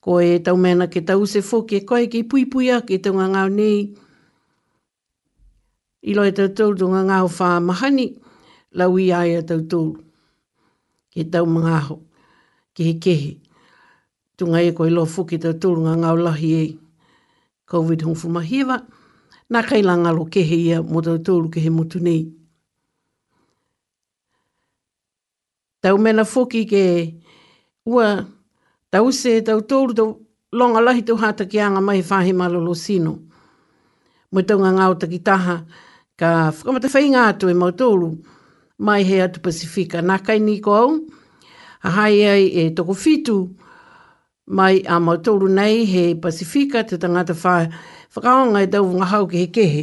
Ko e Taumeana ke Tausefo, ke koe ki puipui ake te ngangau nei i loe tautoru te ngangau wha mahani, lau i aia tautoru. Ke tau mga aho, ke he kehi, tunga e koe loa fuki tautoru ngangau lahi ei. Covid Hung Fumahiva, na kai la ngalo kehe ia mo tautoru ke he motu nei. Tau mena foki ke ua, tau se, tau toru, tau longa lahi to hata ki anga mai whahi malolo sino. Mo tau nga ngao taki taha, ka whakamata whai nga atu e mau toru, mai he atu Pasifika. Na kai ni ko au, a hai ai e toko fitu, mai a mau toru nei he Pasifika, te tangata wha, whakaonga e tau ngahau ke he kehe.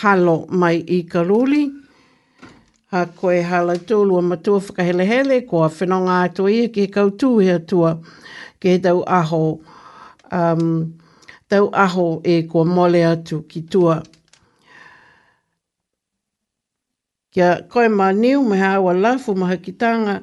Halo mai i Karori. Ha koe ha lau tō lua matua whakahelehele, ko a whenonga atua ia ki he kautū he atua, ki he tau aho, um, tau aho e kua mole atu ki tua. Kia koe ma Niu me hāua lafu mahakitanga,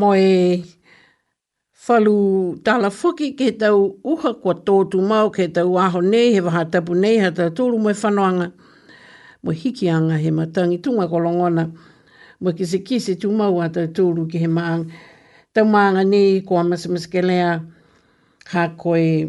Moe whalu tala whaki ke tau uha kua tō tu mao ke tau aho nei he waha tapu nei ha tau tūru moe whanoanga moe hiki anga he matangi tunga ko longona moe kisi kisi tu mau a tau tūru ki he maang tau maanga nei ko a masamas ke lea ha koe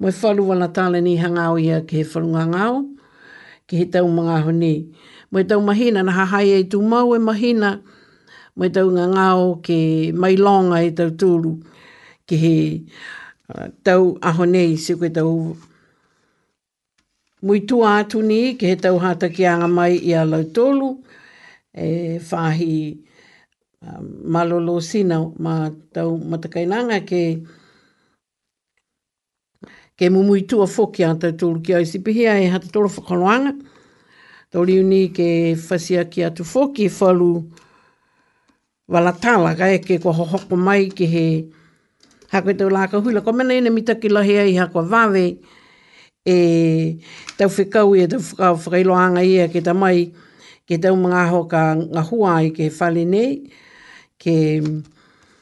Moe wharu wana tale ni hangao ia ki he wharu ngangao, ki he tau mangaho ni. Moe tau mahina na hahai ai tu mau e mahina, moe tau ngangao ki mai longa e tau tulu, ki he tau aho nei si koe tau mui tua atu ni ki he tau hata ki anga mai i a lau tolu, e whahi malolo sina ma tau matakainanga ke Kei mumu i tua foki a tau tolu ki Aisipihia e hata tolo whakaroanga. Tori uni ke whasia ki atu foki whalu wala tala kai ke ko hohoko mai ki he hako i tau la ka hui la ko mena ina mita ki lahi ai hako vave e tau whikau i e tau whakau whakailoanga ia ke tamai ke tau mga hoka nga huai ke whale nei ke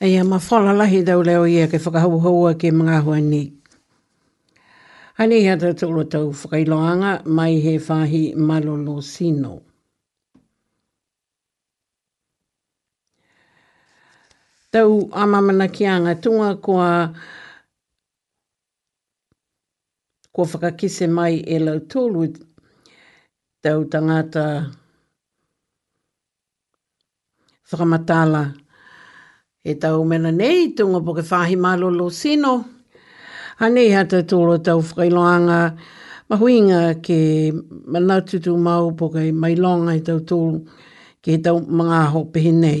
Hei a Mawhalalahi tau reo ia kei whakahauhau ake mga ahua nei. Hane hea tau tolo tau whakailoanga mai he whahi malolo sino. Tau amamana ki anga tunga kua Kua whakakise mai e lau tolu tau ta ngata whakamatala e tau mena nei to nga poke whahi malo lo sino ane ha te tolo tau whakailoanga mahuinga ke mana tutu mau poke mai longa i tau tolu ke tau mga hope nei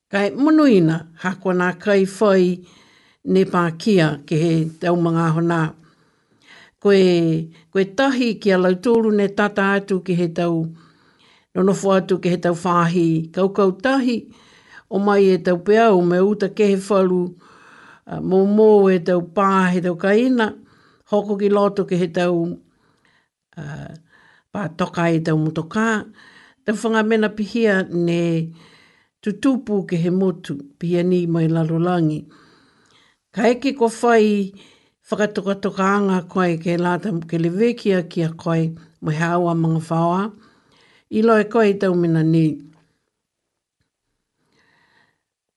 Kai Monoina, ahakoa nā kai whai ne pā kia ke he te omanga aho nā. Koe, koe tahi ki a Lautōru ne tata atu ki he tau nonofo atu ki he tau whāhi kaukau tahi, o mai e tau peau me uta ke he wharu, a, mōmō e tau pā he tau kaina, hoko ki loto ki he tau Ā, pā toka ai tau motokā, tau whangamena pihia nē tutūpū ke he motu, pihia nī mai lalo langi. Ka eke ko whai whakatokatokaanga koe ke lā tau ke lewekia ki a koe mo he aua manga whaoa, i loe koe i tau mena nē.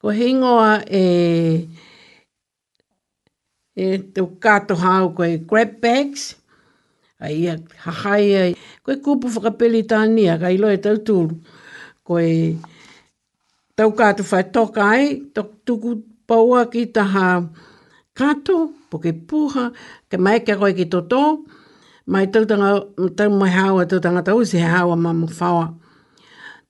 Kua hingoa e e to kato hao koe grab bags, ai ia hahai ai, koe kupu whakapeli tānia, kai loe tau tūru, koe tau kato whai toka ai, to tuku paua ki taha kato, po ke pūha, ke mai kia koe ki to tō, mai tau tanga, tau mai hao e tau tangata usi he hao a mamo whaoa.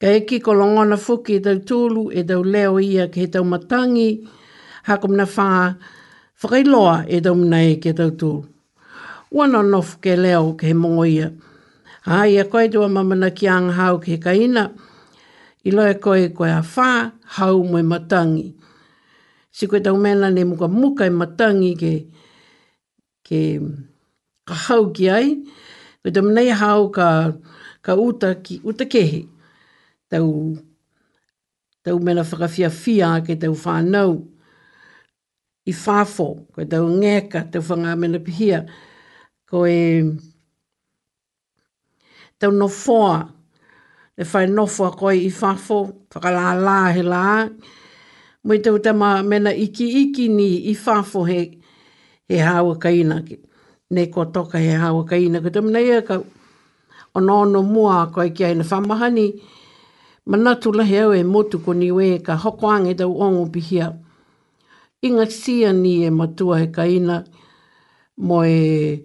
Ka eki ko Longona Fuki e tau tolu, e tau leo ia ki he tau matangi, hakamana wha, whakailoa e tau mana e kia tau tolu. Ua no no Fuke leo ki he mongo ia. Ha ia koe te ua mamana ki anga hau ki he kaina, i loe koe koe a wha, hau moe matangi. Si koe tau mena ne muka muka e matangi ke, Ke ka hau ki ai, ko te manei hau ka, ka uta ki uta kehi tau, tau mena whakawhiawhia ake tau whanau i whawho, ko tau ngeka, tau whangamena pihia, ko e, Tau no foa, e whai nofo a koe i whafo, whakalālā he lā. Mui tau te ma, mena iki iki ni i whafo he, he hāua ka inaki. Nei kua toka he hāua ka inaki. Te mena ia kau, ono ono mua a koe ki aina whamahani, manatu lahi au e motu ko niwe ka hoko ange tau ongo pihia. Inga sia ni e matua he ka ina, mo e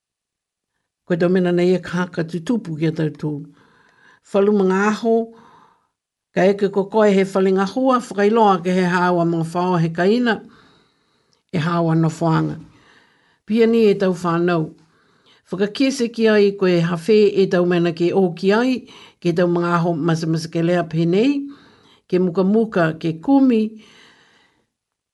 Koe tau mena nei e kaha ka tutupu ki a tau tō whalu mga aho, ka eke ko koe he whalinga hoa, whakailo ake he hāua mga whao, he kaina, e hāua na whānga. Piani e tau whānau. Whakakiese ki ai koe e hawhē e tau mena ke ōki ai, ke tau mga aho masamasakeleha pēnei, ke mukamuka, ke kumi,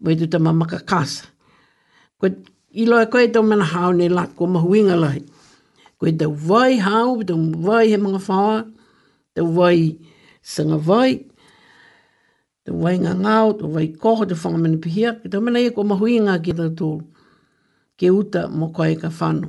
Moe tu tama makakasa. Ko i loa koe tau mana hao ne la ko ma huinga lai. Ko i tau vai hao, tau vai he mga whaa, tau vai sanga vai, tau vai nga ngao, tau vai koho, tau whanga mena pihia, ki tau mana ia ko ma huinga ki tau tolu. Ke uta mo koe ka whano.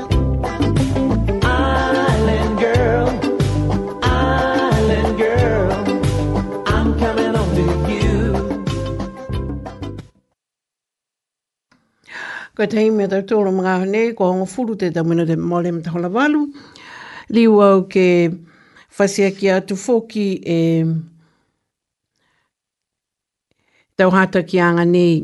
Ko te hime tau tōra mga hane, ko hongo furu te tau mena te mōre me te hola walu. Liu au ke whasia ki atu fōki e tau hata ki anga nei.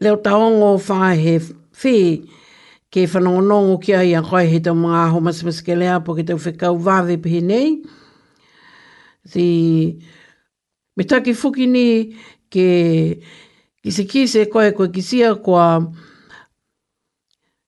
Leo taongo wha he whi ke whanongonongo ki a ia koe he tau mga aho masimasi ke lea po ke tau whekau wawe pihi nei. The Me taki fuki ni ke kisikise koe koe kisia koa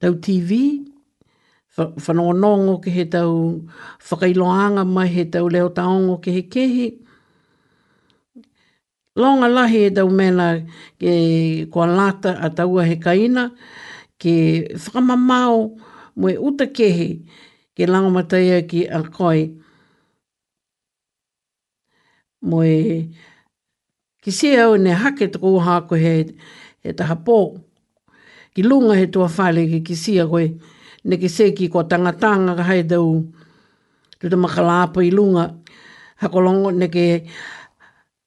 Tau TV, whanaonongo ki he tau whakailoaanga mai he tau reo taongo ki he kehi. Laonga lahi e tau mena e kua lata a taua he kaina ki whakamamao mo e uta kehi ki rangamataia ki a koi. Moe ki sea au ne hake toko uaha koe he he taha po ki lunga he tuawhare ki ki sea koe ne ki sea ki kua tangata nga ga hai tau tu te makalapa i lunga hakolongo ne ke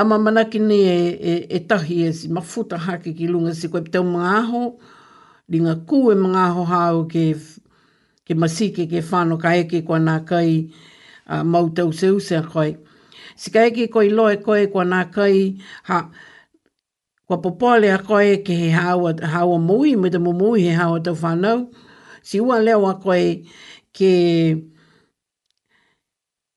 A ma manaki ni e, e, e tahi e si mafuta hake ki lunga si koe pte o mga aho, ringa ku e mga aho hau ke, ke masike ke whano ka eke koa na kai, a, mau te use use a koe. Si ka eke koe i loa e koe koa na kai, ha, kua popoa le a koe ke he haua, haua mui, me te mumui he haua tau whanau, si ua leo a koe ke,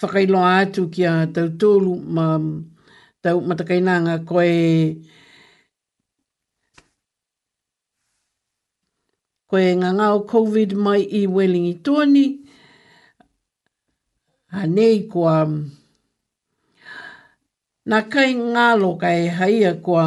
whakailoa atu ki a tau tolu ma tau matakainanga koe koe nga ngao covid mai i welingi toni a nei koa na kai ngalo kai haia koa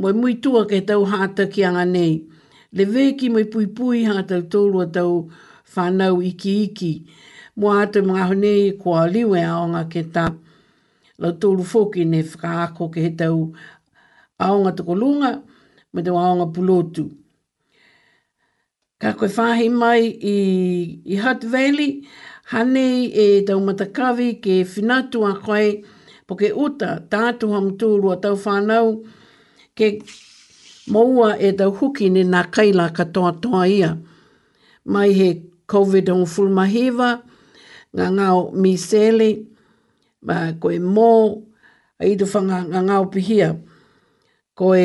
Moe mui tua kei tau hāta ki anga nei. Le veki moe pui pui hanga tau tōrua tau whanau iki iki. Moa atu mga aho nei kua liwe aonga ke ta lau tōru fōki nei whakaako ke he tau aonga toko lunga me te aonga pulotu. Ka koe whāhi mai i, i Hutt Valley, hanei e Taumatakavi ke Whinatu a koe, poke uta, tātu home tū rua tau whānau, ke moua e tau huki ne nā kaila ka toa toa ia. Mai he Covid o Full Mahiva, ngā ngāo Mi Sele, ma koe mō, a i te whanga ngā ngāo pihia, koe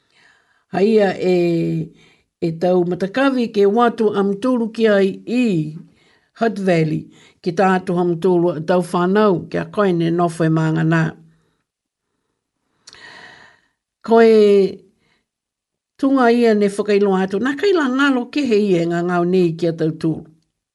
Haia e e tau matakavi ke watu am tolu ki ai i Hutt Valley ki ta atu am tolu a tau whanau ki a Koine no whai maanga na. Ko e tunga ia ne whakailoa atu na kai la ngalo ke he ia nga ngau nei ki a tau tolu.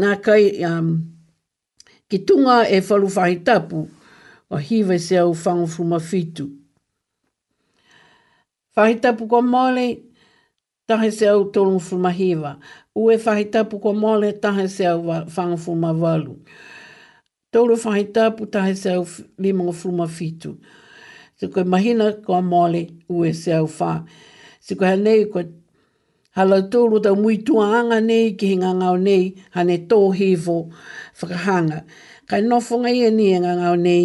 Nā kai, um, ki tunga e wharu whahi tapu, wa hive se au whango fuma fitu. Whahi tapu kua mole, tahe se au tolu fuma hiva. Ue whahi tapu kua mole, tahe se au whango fuma walu. Toru whahi tapu tahe se au lima o fuma fitu. Se koe mahina ko a mole ue se au wha. Se koe hanei ko halau toru tau mui tua anga nei ki hinga ngao nei hane tō hivo whakahanga. Kai nofonga ia ni e ngangao nei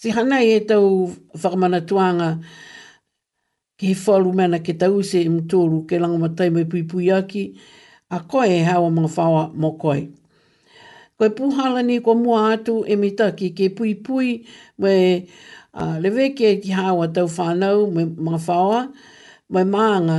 Tihana e tau whakamana tuanga ki he whalu mana ke tau se im tolu ke langa matai mai pui pui aki a koe e hawa mga whawa mo koe. Koe puhala ni ko mua atu e mitaki ke pui pui me uh, lewe ke ki hawa tau whanau me mga whawa me maanga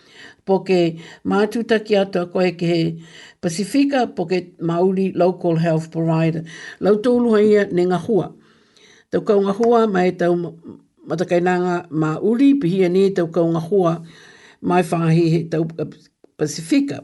Poke mātutaki atua koe ki he Pasifika Poke Māori Local Health Provider. Lau tō luha ia ne ngā hua. Tau kau ngā hua mai e tau matakainanga mā uri, pihia ni tau kau ngā hua mai whāhi he tau Pasifika. Pasifika.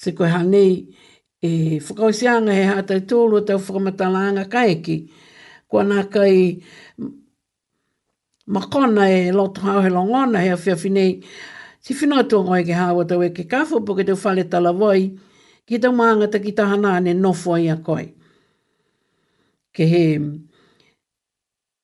Te koeha nei, e whakaotia ana he hātai tōru o tau whakamata rānga kaeki, kua nā kai makona e loto hao he rongona he awhiawhi nei, ti whina o tō ngoi ke hao o tau eke kāwhapo ke tau whare tarawai, ki tau māngata ki tahana ane nofo ai a koe. Ke he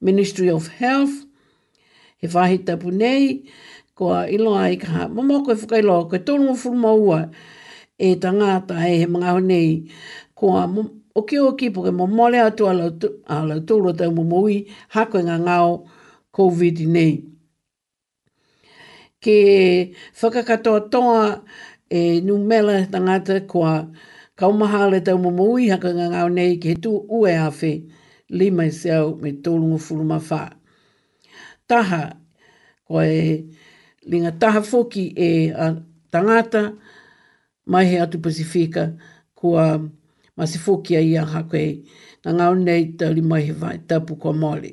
Ministry of Health, he whāhi tapu nei, ko a Iloa i kaha, mama koe whakailoa, koe tōru o whuru maua, e ta ngāta e he mga au nei, ko a oki oki po ke mo mole atu a lau tōru o tau mo mui, hā koe ngā ngāo COVID nei. Ki whakakatoa tonga e Numela tangata kua kaumaha le tau momo ui haka nga ngau nei ki he tu ue awhi lima i seau me tolungo fulu ma wha. Taha, kua e linga taha foki e a tangata mai he atu pasifika kua masifoki a ia haka nga ngau nei tau lima he wha tapu kua mori.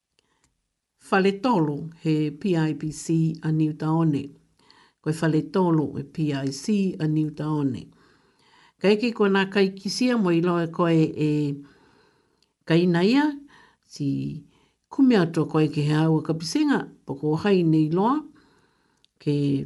Whare Tolo he PIBC a Niu Taone. Ko Whare Tolo he PIC a Niu Taone. Ka eke ko nā Kaikisia mo i loa koe e Kainaia, si Kumeatua koe ke he aua kapisenga, poko hai nei loa, ke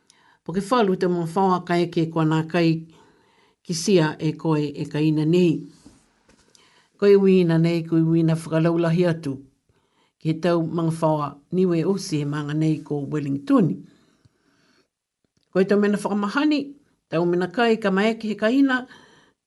Poke whalu te mo whaoa ka eke koa na kai ki sia e koe e ka ina nei. Koi uina nei koi uina whakalaulahi atu ki he tau manga whaoa niwe osi he manga nei ko Wellingtoni. Koi to mena whakamahani, tau mena kai ka maeke he ka ina,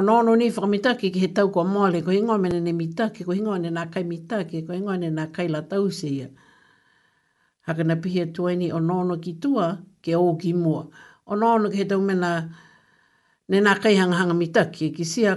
O nā ono nui whakamita ake ki he tau kua moale, kua hingoa me nene mita ake, kua hingoa ne nā kai mita ake, kua hingoa ne nā kai la tau se ia. Hakana pihia tuaini o nā ono ki tua, ke o ki mua. O nā ono ki he tau me nā, ne nā kai hangahanga mita ake, ki sia,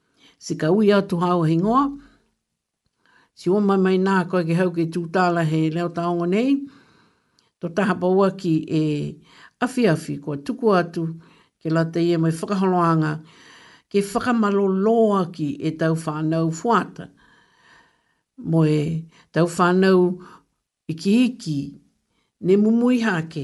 Si ka ui a tu hao hingoa. Si o mai mai nā koe ke hau ke tūtāla he leo taongo nei. To taha pa uaki e awhi awhi kua tuku atu ke la te ia mai whakaholoanga ke whakamalo loa ki e tau whanau fuata. Mo e tau whanau iki iki ne mumuiha ke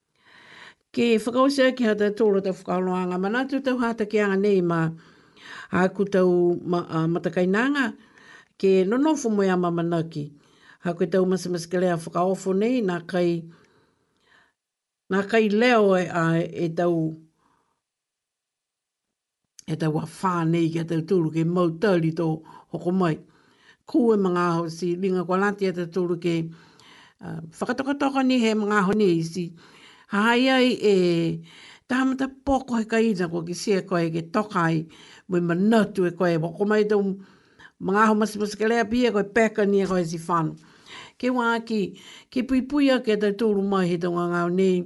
Ki whakaoti ai ki hau tau tōro tau whakaroanga mana atu tau hāta ki anga nei ma aku tau ma, uh, matakainanga ke nono fumoe a mamanaki. Ha koe tau masamas ke lea whakaofo nei nā kai nā kai leo e, uh, e tau kia taua whā nei, kia tau tūru ke mau taurito hoko mai. Kū e mga aho si, ringa kua lātia te tūru ke whakatokatoka ni he mga aho ni isi, hahai ai e tāmata pō koe ka ina kua ki sia koe ke toka ai, me manatu e koe e hoko mai tō mga aho masimasi ka rea pia koe pēka ni e koe si whāno. Ke wā ki, ki pui pui ake tau tūru mai he tō ngā ngāo nei,